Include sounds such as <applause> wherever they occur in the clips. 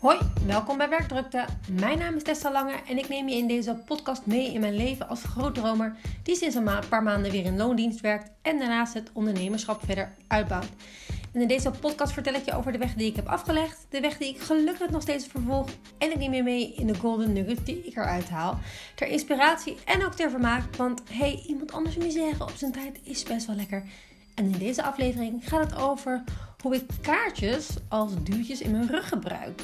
Hoi, welkom bij Werkdrukte. Mijn naam is Tessa Lange en ik neem je in deze podcast mee in mijn leven als grootdromer die sinds een paar maanden weer in loondienst werkt en daarnaast het ondernemerschap verder uitbouwt. En in deze podcast vertel ik je over de weg die ik heb afgelegd, de weg die ik gelukkig nog steeds vervolg en ik neem je mee in de golden nuggets die ik eruit haal. Ter inspiratie en ook ter vermaak, want hey, iemand anders misère op zijn tijd is best wel lekker. En in deze aflevering gaat het over hoe ik kaartjes als duwtjes in mijn rug gebruik.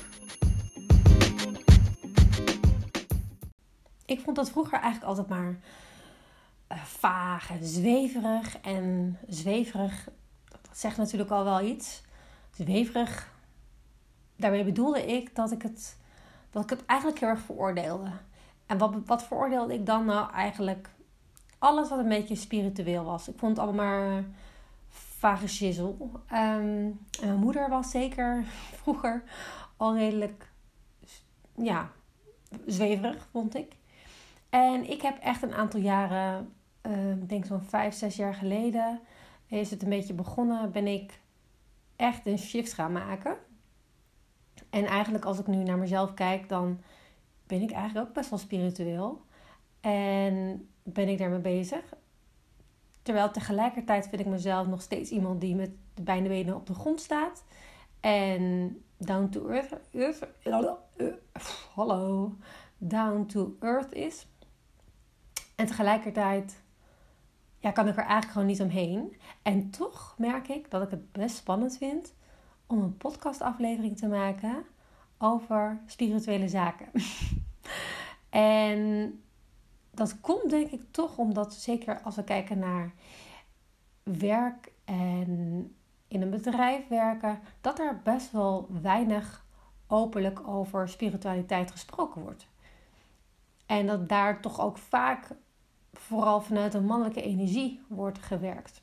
Ik vond dat vroeger eigenlijk altijd maar uh, vaag en zweverig. En zweverig, dat zegt natuurlijk al wel iets. Zweverig, daarmee bedoelde ik dat ik het, dat ik het eigenlijk heel erg veroordeelde. En wat, wat veroordeelde ik dan nou eigenlijk? Alles wat een beetje spiritueel was. Ik vond het allemaal maar vage shizzle. Ehm, mijn moeder was zeker <laughs> vroeger al redelijk ja, zweverig, vond ik. En ik heb echt een aantal jaren, uh, ik denk zo'n vijf, zes jaar geleden, is het een beetje begonnen, ben ik echt een shift gaan maken. En eigenlijk als ik nu naar mezelf kijk, dan ben ik eigenlijk ook best wel spiritueel. En ben ik daarmee bezig. Terwijl tegelijkertijd vind ik mezelf nog steeds iemand die met de beide benen op de grond staat. En down to earth, earth hallo, down to earth is. En tegelijkertijd ja, kan ik er eigenlijk gewoon niet omheen. En toch merk ik dat ik het best spannend vind om een podcastaflevering te maken over spirituele zaken. <laughs> en dat komt denk ik toch omdat, zeker als we kijken naar werk en in een bedrijf werken, dat er best wel weinig openlijk over spiritualiteit gesproken wordt. En dat daar toch ook vaak vooral vanuit een mannelijke energie wordt gewerkt.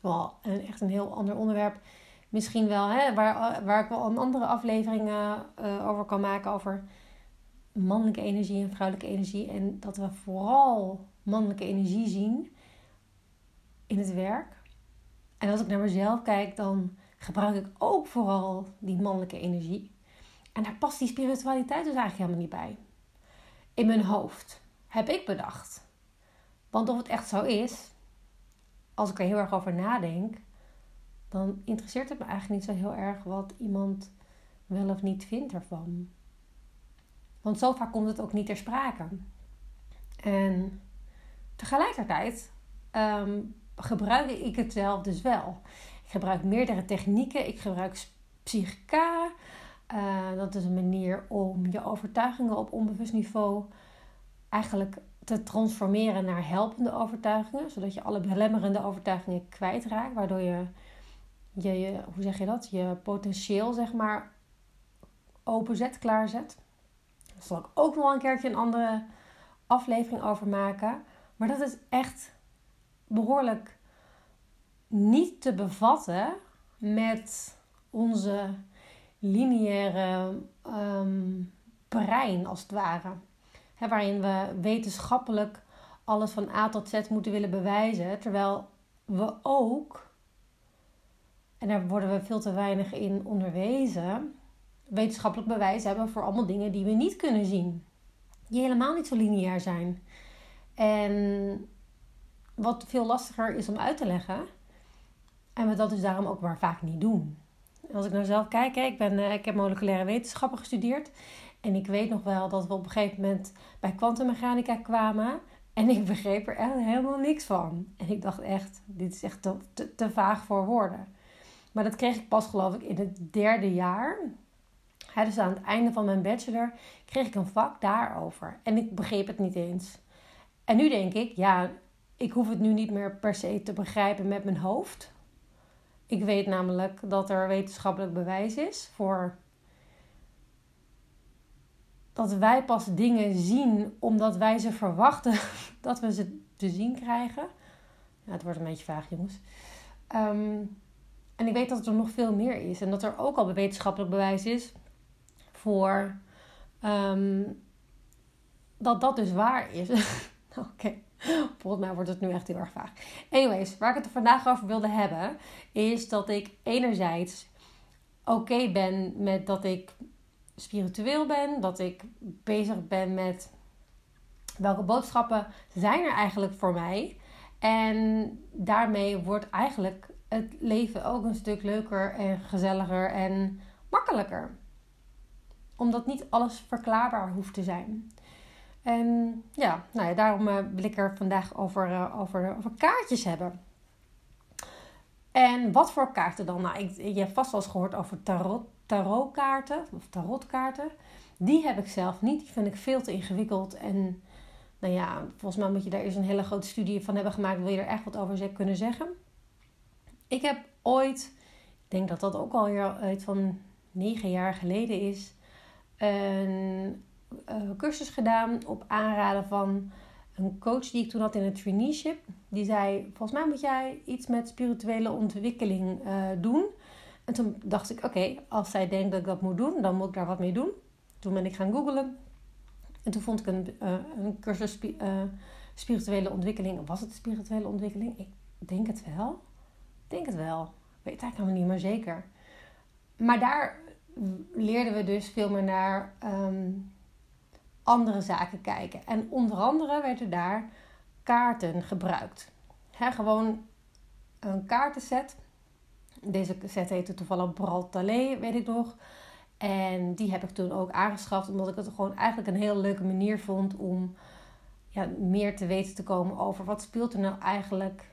Wel echt een heel ander onderwerp. Misschien wel, hè, waar, waar ik wel een andere afleveringen uh, over kan maken. Over mannelijke energie en vrouwelijke energie. En dat we vooral mannelijke energie zien in het werk. En als ik naar mezelf kijk, dan gebruik ik ook vooral die mannelijke energie. En daar past die spiritualiteit dus eigenlijk helemaal niet bij. In mijn hoofd heb ik bedacht. Want of het echt zo is, als ik er heel erg over nadenk, dan interesseert het me eigenlijk niet zo heel erg wat iemand wel of niet vindt ervan. Want zo vaak komt het ook niet ter sprake. En tegelijkertijd um, gebruik ik het zelf dus wel. Ik gebruik meerdere technieken. Ik gebruik psychica. Uh, dat is een manier om je overtuigingen op onbewust niveau eigenlijk te transformeren naar helpende overtuigingen, zodat je alle belemmerende overtuigingen kwijtraakt, waardoor je, je, je hoe zeg je dat, je potentieel zeg maar openzet, klaarzet. Daar zal ik ook nog een keertje een andere aflevering over maken. Maar dat is echt behoorlijk niet te bevatten met onze lineaire um, brein, als het ware waarin we wetenschappelijk alles van A tot Z moeten willen bewijzen. Terwijl we ook, en daar worden we veel te weinig in onderwezen, wetenschappelijk bewijs hebben voor allemaal dingen die we niet kunnen zien. Die helemaal niet zo lineair zijn. En wat veel lastiger is om uit te leggen. En we dat dus daarom ook maar vaak niet doen. Als ik naar zelf kijk, ik, ben, eh, ik heb moleculaire wetenschappen gestudeerd. En ik weet nog wel dat we op een gegeven moment bij kwantummechanica kwamen. En ik begreep er echt helemaal niks van. En ik dacht echt, dit is echt te, te, vaag voor woorden. Maar dat kreeg ik pas geloof ik in het derde jaar. Dus aan het einde van mijn bachelor kreeg ik een vak daarover. En ik begreep het niet eens. En nu denk ik, ja, ik hoef het nu niet meer per se te begrijpen met mijn hoofd. Ik weet namelijk dat er wetenschappelijk bewijs is voor dat wij pas dingen zien omdat wij ze verwachten <laughs> dat we ze te zien krijgen. Ja, het wordt een beetje vaag, jongens. Ehm, en ik weet dat er nog veel meer is. En dat er ook al wetenschappelijk bewijs is voor um, dat dat dus waar is. <laughs> Oké, volgens mij wordt het nu echt heel erg vaag. Anyways, waar ik het vandaag over wilde hebben, is dat ik enerzijds oké ben met dat ik spiritueel ben, dat ik bezig ben met welke boodschappen zijn er eigenlijk voor mij. En daarmee wordt eigenlijk het leven ook een stuk leuker en gezelliger en makkelijker. Omdat niet alles verklaarbaar hoeft te zijn. En ja, nou ja daarom uh, wil ik er vandaag over, uh, over, over kaartjes hebben. En wat voor kaarten dan? Nou, ik, je hebt vast wel eens gehoord over tarot, tarotkaarten of tarotkaarten. Die heb ik zelf niet. Die vind ik veel te ingewikkeld. En nou ja, volgens mij moet je daar eerst een hele grote studie van hebben gemaakt. Wil je er echt wat over kunnen zeggen? Ik heb ooit, ik denk dat dat ook al uit van negen jaar geleden is, een uh, cursus gedaan op aanraden van een coach die ik toen had in het traineeship. Die zei: Volgens mij moet jij iets met spirituele ontwikkeling uh, doen. En toen dacht ik: Oké, als zij denkt dat ik dat moet doen, dan moet ik daar wat mee doen. Toen ben ik gaan googlen. En toen vond ik een, uh, een cursus spirituele ontwikkeling. Was het spirituele ontwikkeling? Ik denk het wel. Ik denk het wel. Ik weet het eigenlijk helemaal niet meer zeker. Maar daar leerden we dus veel meer naar um, andere zaken kijken. En onder andere werden daar kaarten gebruikt. He, gewoon een kaartenset. Deze set heette toevallig Braltalé, weet ik nog. En die heb ik toen ook aangeschaft, omdat ik het gewoon eigenlijk een heel leuke manier vond om ja, meer te weten te komen over wat speelt er nou eigenlijk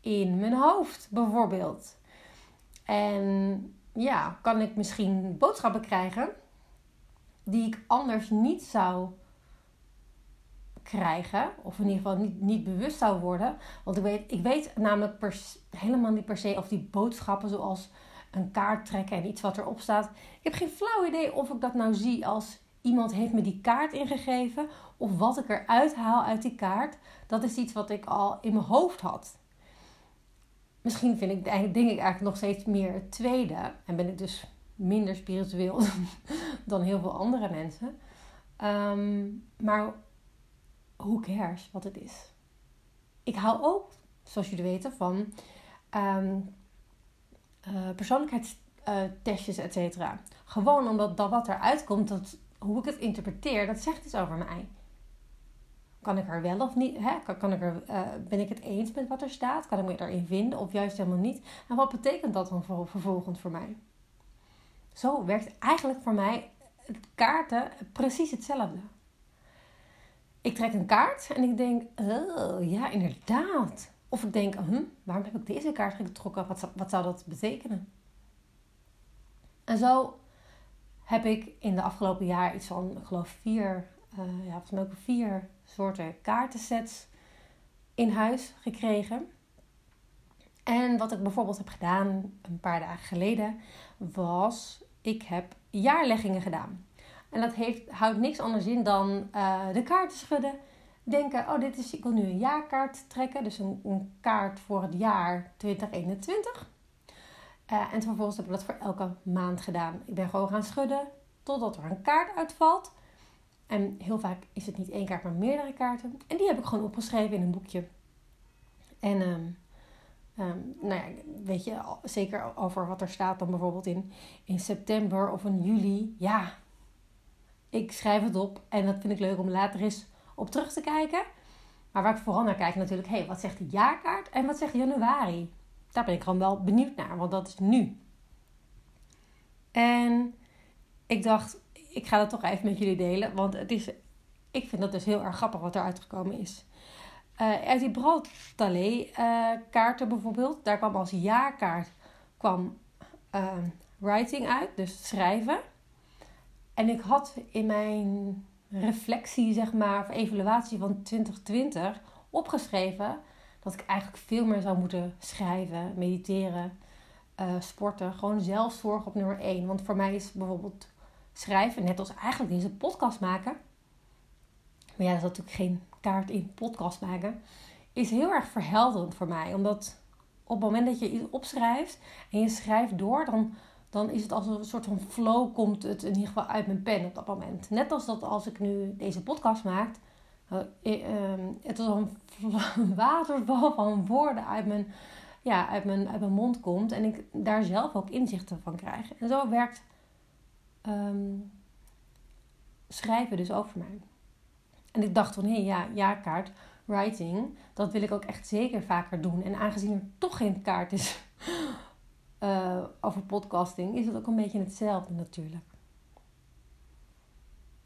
in mijn hoofd, bijvoorbeeld. En ja, kan ik misschien boodschappen krijgen die ik anders niet zou krijgen, of in ieder geval niet, niet bewust zou worden. Want ik weet, ik weet namelijk helemaal niet per se of die boodschappen zoals een kaart trekken en iets wat erop staat. Ik heb geen flauw idee of ik dat nou zie als iemand heeft me die kaart ingegeven of wat ik eruit haal uit die kaart. Dat is iets wat ik al in mijn hoofd had. Misschien vind ik, denk ik eigenlijk nog steeds meer het tweede. En ben ik dus minder spiritueel <laughs> dan heel veel andere mensen. Um, maar who cares wat het is? Ik hou ook, zoals jullie weten, van um, uh, persoonlijkheidstestjes, et cetera. Gewoon omdat dat wat eruit komt, dat, hoe ik het interpreteer, dat zegt iets over mij. Kan ik er wel of niet? Hè? Kan, kan ik er, uh, ben ik het eens met wat er staat? Kan ik me erin vinden of juist helemaal niet? En wat betekent dat dan vervolgens voor mij? Zo werkt eigenlijk voor mij het kaarten precies hetzelfde. Ik trek een kaart en ik denk, oh ja, inderdaad. Of ik denk, hm, waarom heb ik deze kaart getrokken? Wat, wat zou dat betekenen? En zo heb ik in de afgelopen jaar iets van, ik geloof, vier, uh, ja, volgens mij ook vier soorten kaartensets in huis gekregen. En wat ik bijvoorbeeld heb gedaan een paar dagen geleden, was ik heb jaarleggingen gedaan. En dat heeft, houdt niks anders in dan uh, de kaarten schudden. Denken, oh, dit is, ik wil nu een jaarkaart trekken. Dus een, een kaart voor het jaar 2021. Uh, en vervolgens heb ik dat voor elke maand gedaan. Ik ben gewoon gaan schudden totdat er een kaart uitvalt. En heel vaak is het niet één kaart, maar meerdere kaarten. En die heb ik gewoon opgeschreven in een boekje. En um, um, nou ja, weet je, zeker over wat er staat dan bijvoorbeeld in, in september of in juli. Ja, ik schrijf het op en dat vind ik leuk om later eens op terug te kijken. Maar waar ik vooral naar kijk natuurlijk, hé, hey, wat zegt de jaarkaart en wat zegt januari? Daar ben ik gewoon wel benieuwd naar, want dat is nu. En ik dacht, ik ga dat toch even met jullie delen, want het is, ik vind dat dus heel erg grappig wat er uitgekomen is. Uh, uit die Braltalé uh, kaarten bijvoorbeeld, daar kwam als jaarkaart kwam, uh, writing uit, dus schrijven. En ik had in mijn reflectie, zeg maar, of evaluatie van 2020 opgeschreven dat ik eigenlijk veel meer zou moeten schrijven, mediteren, uh, sporten. Gewoon zelfzorg op nummer 1. Want voor mij is bijvoorbeeld schrijven, net als eigenlijk deze podcast maken. Maar ja, dat is natuurlijk geen kaart in podcast maken. Is heel erg verhelderend voor mij. Omdat op het moment dat je iets opschrijft en je schrijft door, dan dan is het als een soort van flow komt het in ieder geval uit mijn pen op dat moment. Net als dat als ik nu deze podcast maak, uh, het is een <laughs> waterval van woorden uit mijn, ja, uit, mijn, uit mijn mond komt en ik daar zelf ook inzichten van krijg. En zo werkt, um, schrijven dus over mij. En ik dacht van, hé, hey, ja, jaarkaart, writing, dat wil ik ook echt zeker vaker doen. En aangezien er toch geen kaart is uh, <laughs> over podcasting, is het ook een beetje hetzelfde natuurlijk.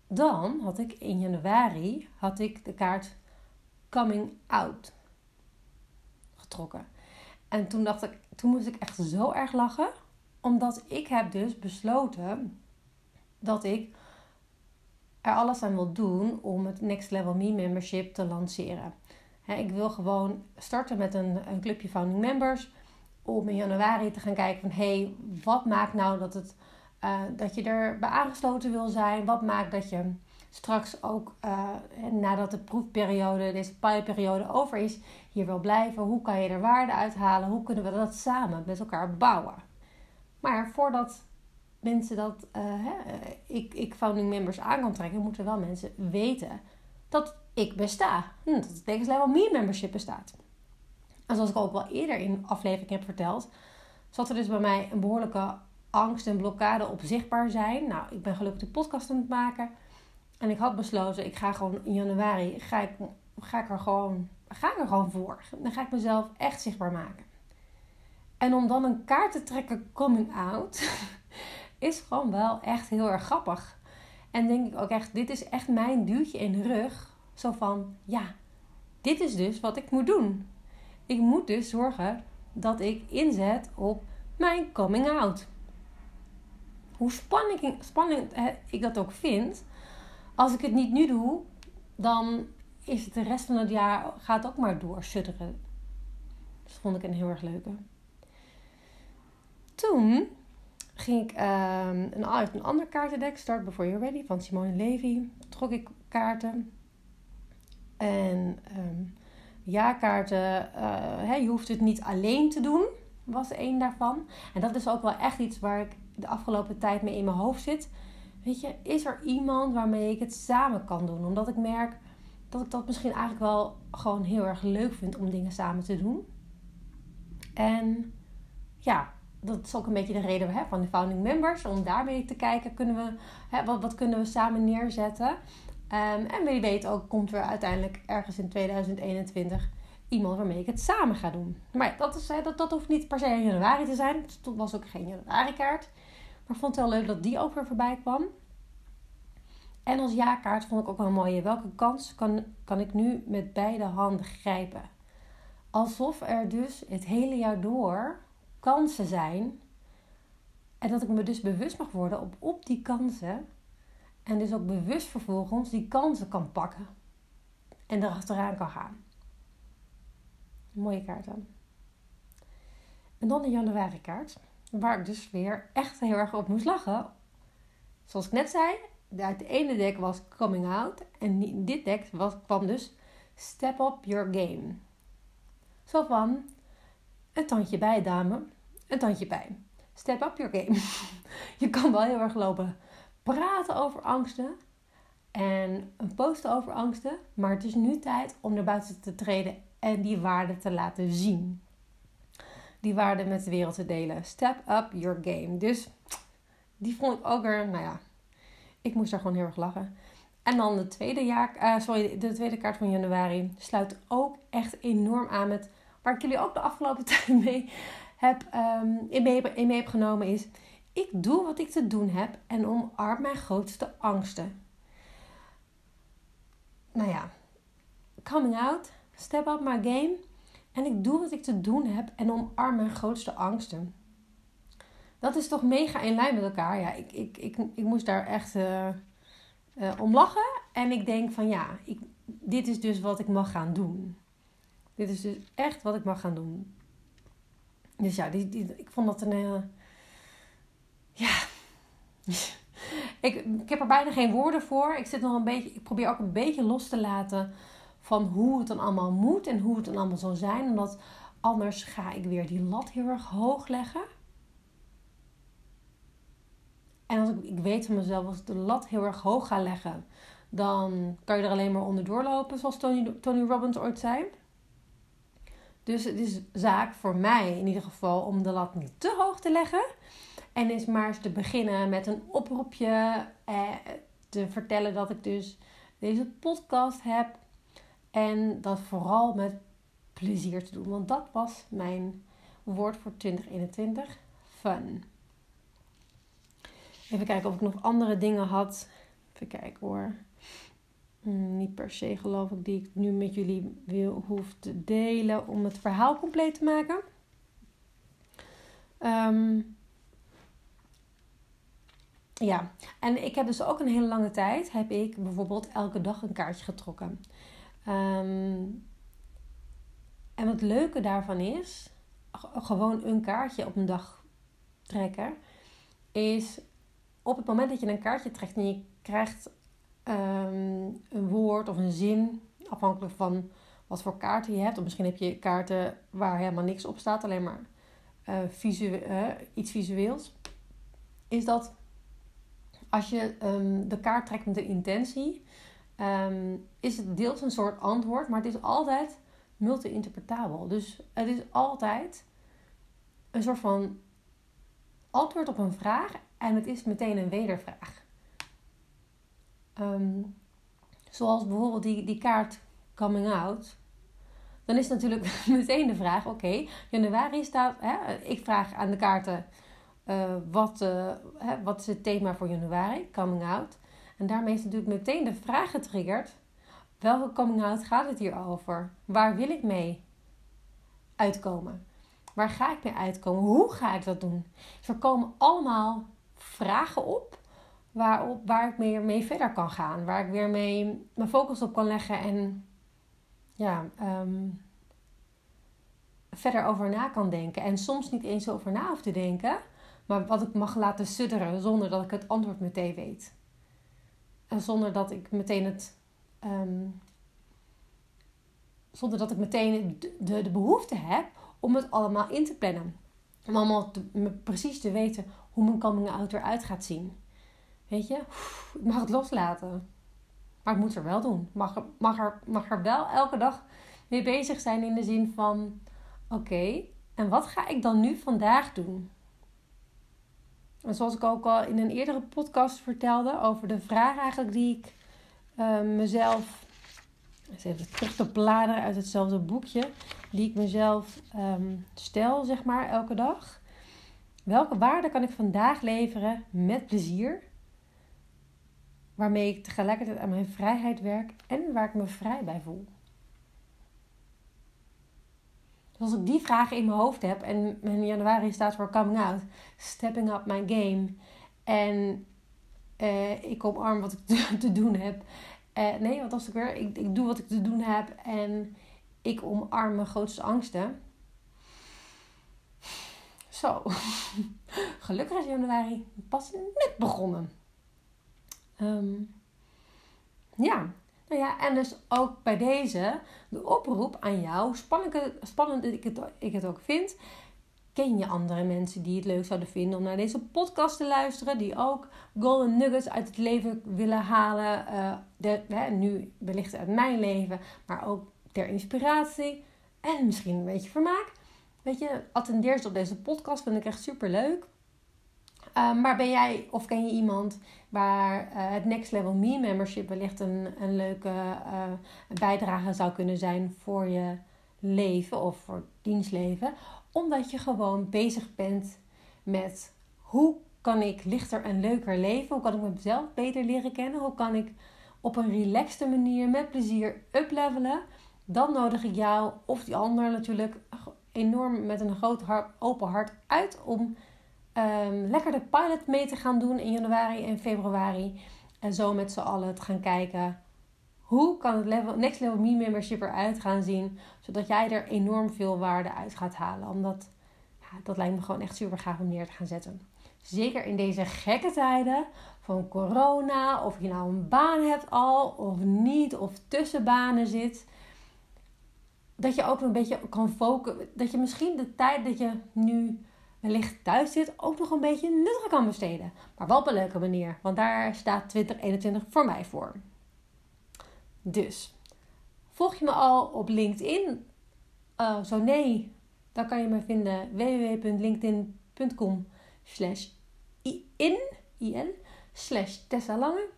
Dan had ik in januari had ik de kaart Coming Out getrokken. En toen dacht ik, toen moest ik echt zo erg lachen. Omdat ik heb dus besloten dat ik er alles aan wil doen om het Next Level Me membership te lanceren. ik wil gewoon starten met een, een clubje founding members. Om in januari te gaan kijken van hé, hey, wat maakt nou dat, het, uh, dat je erbij aangesloten wil zijn? Wat maakt dat je straks ook uh, nadat de proefperiode, deze pilotperiode over is, hier wil blijven? Hoe kan je er waarde uithalen? Hoe kunnen we dat samen met elkaar bouwen? Maar voordat mensen dat uh, hè, ik, ik founding members aan kan trekken, moeten wel mensen weten dat ik besta. Hm, dat het Next Level Me membership bestaat. En zoals ik ook wel eerder in aflevering heb verteld, zat er dus bij mij een behoorlijke angst en blokkade op zichtbaar zijn. Nou, ik ben gelukkig de podcast aan het maken. En ik had besloten, ik ga gewoon in januari, ga ik, ga ik, er, gewoon, ga ik er gewoon voor. Dan ga ik mezelf echt zichtbaar maken. En om dan een kaart te trekken coming out, <laughs> is gewoon wel echt heel erg grappig. En denk ik ook echt, dit is echt mijn duwtje in de rug. Zo van, ja, dit is dus wat ik moet doen. Ik moet dus zorgen dat ik inzet op mijn coming out. Hoe spannend, ik dat ook vind, als ik het niet nu doe, dan is het de rest van het jaar gaat ook maar door sudderen. Dat vond ik een heel erg leuke. Toen ging ik um, een, uit een ander kaartendek, Start Before You're Ready, van Simone Levy. Trok ik kaarten. En um, jaarkaarten, uh, je hoeft het niet alleen te doen, was één daarvan. En dat is ook wel echt iets waar ik de afgelopen tijd mee in mijn hoofd zit. Weet je, is er iemand waarmee ik het samen kan doen? Omdat ik merk dat ik dat misschien eigenlijk wel gewoon heel erg leuk vind om dingen samen te doen. En ja, dat is ook een beetje de reden hè, van de founding members. Om daarmee te kijken, kunnen we, hè, wat, wat kunnen we samen neerzetten. Um, en wie weet ook komt er uiteindelijk ergens in 2021 iemand waarmee ik het samen ga doen. Maar dat, is, dat, dat hoeft niet per se in januari te zijn. Het was ook geen januari kaart. Maar vond het wel leuk dat die ook weer voorbij kwam. En als ja-kaart vond ik ook wel mooi. Welke kans kan, kan ik nu met beide handen grijpen? Alsof er dus het hele jaar door kansen zijn. En dat ik me dus bewust mag worden op, op die kansen. En dus ook bewust vervolgens die kansen kan pakken. En erachteraan kan gaan. Mooie kaarten. En dan de januari kaart. Waar ik dus weer echt heel erg op moest lachen. Zoals ik net zei, uit de ene deck was Coming Out. En dit deck was, kwam dus Step Up Your Game. Zo van, een tandje bij dame, een tandje bij. Step up your game. <laughs> Je kan wel heel erg lopen praten over angsten en posten over angsten. Maar het is nu tijd om naar buiten te treden en die waarde te laten zien die waarde met de wereld te delen. Step up your game. Dus die vond ik ook er, nou ja, ik moest daar gewoon heel erg lachen. En dan de tweede, jaar, uh, sorry, de tweede kaart van januari sluit ook echt enorm aan met waar ik jullie ook de afgelopen <laughs> tijd mee heb, um, in, mee, in heb genomen is... Ik doe wat ik te doen heb en omarm mijn grootste angsten. Nou ja, coming out, step up my game en ik doe wat ik te doen heb en omarm mijn grootste angsten. Dat is toch mega in lijn met elkaar. Ja, ik, ik, ik, ik moest daar echt uh, om lachen. En ik denk van ja, ik, dit is dus wat ik mag gaan doen. Dit is dus echt wat ik mag gaan doen. Dus ja, die, die, ik vond dat een. Uh, ja. <laughs> ik, ik heb er bijna geen woorden voor. Ik, zit nog een beetje, ik probeer ook een beetje los te laten van hoe het dan allemaal moet en hoe het dan allemaal zal zijn. Omdat anders ga ik weer die lat heel erg hoog leggen. En als ik, ik weet van mezelf, als ik de lat heel erg hoog ga leggen, dan kan je er alleen maar onder doorlopen, zoals Tony, Tony Robbins ooit zei. Dus het is zaak voor mij in ieder geval om de lat niet te hoog te leggen. En is maar eens te beginnen met een oproepje. Eh, te vertellen dat ik dus deze podcast heb. En dat vooral met plezier te doen. Want dat was mijn woord voor 2021. Fun. Even kijken of ik nog andere dingen had. Even kijken hoor. Hmm, niet per se geloof ik die ik nu met jullie wil, hoef te delen om het verhaal compleet te maken. Um, ja, en ik heb dus ook een hele lange tijd, heb ik bijvoorbeeld elke dag een kaartje getrokken. Um, en het leuke daarvan is, gewoon een kaartje op een dag trekken, is op het moment dat je een kaartje trekt en je krijgt um, een woord of een zin, afhankelijk van wat voor kaarten je hebt. Of misschien heb je kaarten waar helemaal niks op staat, alleen maar uh, iets visueels. Is dat als je um, de kaart trekt met een intentie, um, is het deels een soort antwoord, maar het is altijd multi-interpretabel. Dus het is altijd een soort van antwoord op een vraag en het is meteen een wedervraag. Um, zoals bijvoorbeeld die, die kaart coming out. Dan is natuurlijk <laughs> meteen de vraag: oké, januari staat. Hè, ik vraag aan de kaarten uh, wat, uh, hè, wat is het thema voor januari? Coming out. En daarmee is natuurlijk meteen de vraag getriggerd: welke coming out gaat het hier over? Waar wil ik mee uitkomen? Waar ga ik mee uitkomen? Hoe ga ik dat doen? Er komen allemaal vragen op waarop, waar ik meer mee verder kan gaan. Waar ik weer mee mijn focus op kan leggen en ja, um, verder over na kan denken. En soms niet eens over na hoef te denken, maar wat ik mag laten sudderen zonder dat ik het antwoord meteen weet. En zonder dat ik meteen het. Um, zonder dat ik meteen de, de, behoefte heb om het allemaal in te plannen. Om allemaal precies te weten hoe mijn coming out eruit gaat zien. Weet je, ik mag het loslaten. Maar ik moet er wel doen. Mag, mag, er, mag er wel elke dag mee bezig zijn in de zin van: oké, en wat ga ik dan nu vandaag doen? En zoals ik ook al in een eerdere podcast vertelde over de vraag eigenlijk die ik uh, mezelf. Eens even terug te bladeren uit hetzelfde boekje. Die ik mezelf um, stel, zeg maar, elke dag. Welke waarde kan ik vandaag leveren met plezier? Waarmee ik tegelijkertijd aan mijn vrijheid werk en waar ik me vrij bij voel. Dus als ik die vragen in mijn hoofd heb en in januari staat voor coming out, stepping up my game en uh, ik omarm wat ik te, <laughs> doen heb. Uh, nee, wat was ik weer? Ik, ik doe wat ik te doen heb en ik omarm mijn grootste angsten. Zo, <laughs> gelukkig is januari pas net begonnen. Um, ja, nou ja, en dus ook bij deze de oproep aan jou, spannend, dat ik het, ik het ook vind. Ken je andere mensen die het leuk zouden vinden om naar deze podcast te luisteren, die ook golden nuggets uit het leven willen halen? Uh, de, hè, nu wellicht uit mijn leven, maar ook ter inspiratie en misschien een beetje vermaak. Weet je, attendeer ze op deze podcast, vind ik echt super leuk. Uh, maar ben jij of ken je iemand waar uh, het Next Level Me membership wellicht een, een leuke uh, bijdrage zou kunnen zijn voor je leven of voor dienstleven? Omdat je gewoon bezig bent met hoe kan ik lichter en leuker leven? Hoe kan ik mezelf beter leren kennen? Hoe kan ik op een relaxte manier met plezier uplevelen? Dan nodig ik jou of die ander natuurlijk enorm met een groot open hart uit om um, lekker de pilot mee te gaan doen in januari en februari. En zo met z'n allen te gaan kijken hoe kan het level, Next Level Me membership eruit gaan zien. Zodat jij er enorm veel waarde uit gaat halen. Omdat ja, dat lijkt me gewoon echt super gaaf om neer te gaan zetten. Zeker in deze gekke tijden van corona. Of je nou een baan hebt al of niet. Of tussen banen zit. Dat je ook een beetje kan focussen. Dat je misschien de tijd dat je nu wellicht thuis zit ook nog een beetje nuttig kan besteden. Maar wel op een leuke manier, want daar staat 2021 voor mij voor. Dus, volg je me al op LinkedIn? Uh, zo nee, dan kan je me vinden www.linkedin.com slash in, in slash Tessa Lange.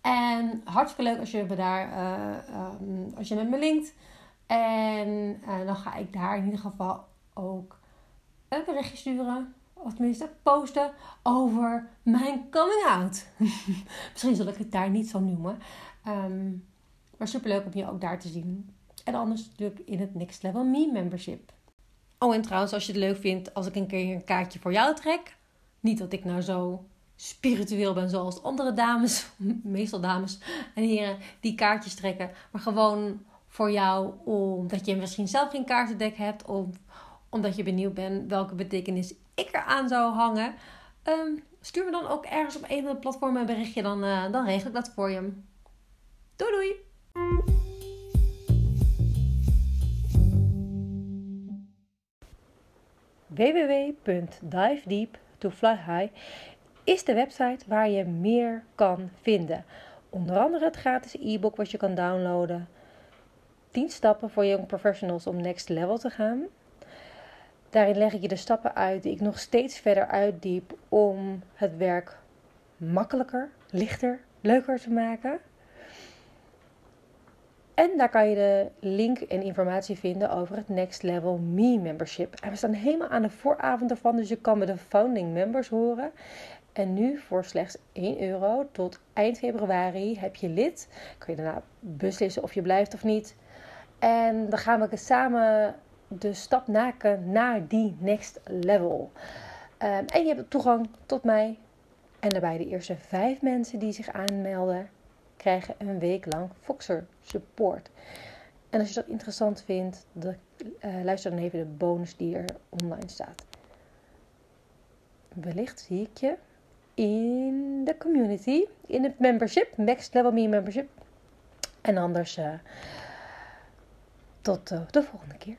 En hartstikke leuk als je me daar, uh, um, als je met me linkt. En uh, dan ga ik daar in ieder geval ook een sturen. Of tenminste posten over mijn coming out. <laughs> Misschien zal ik het daar niet zo noemen. Um, maar super leuk om je ook daar te zien. En anders natuurlijk in het Next Level Me membership. Oh, en trouwens, als je het leuk vindt als ik een keer een kaartje voor jou trek. Niet dat ik nou zo spiritueel ben zoals andere dames, <laughs> meestal dames en heren, die kaartjes trekken. Maar gewoon voor jou, omdat je misschien zelf geen kaartendek hebt. Of omdat je benieuwd bent welke betekenis ik eraan zou hangen. Um, stuur me dan ook ergens op een van de platformen een berichtje, dan, uh, dan regel ik dat voor je. Doei doei! www.divedeep2flyhigh is de website waar je meer kan vinden. Onder andere het gratis e-book wat je kan downloaden. 10 stappen voor young professionals om next level te gaan. Daarin leg ik je de stappen uit die ik nog steeds verder uitdiep om het werk makkelijker, lichter, leuker te maken. En daar kan je de link en informatie vinden over het Next Level Me membership. En we staan helemaal aan de vooravond ervan, dus je kan met de founding members horen. En nu voor slechts 1 euro tot eind februari heb je lid. Kun je daarna beslissen of je blijft of niet. En dan gaan we samen de stap maken naar die next level. Um, en je hebt toegang tot mij. En daarbij de eerste vijf mensen die zich aanmelden krijgen een week lang Foxer support. En als je dat interessant vindt, de, uh, luister dan even de bonus die er online staat. Wellicht zie ik je in de community, in het membership, Next Level Me membership. En anders uh, tot uh, de volgende keer.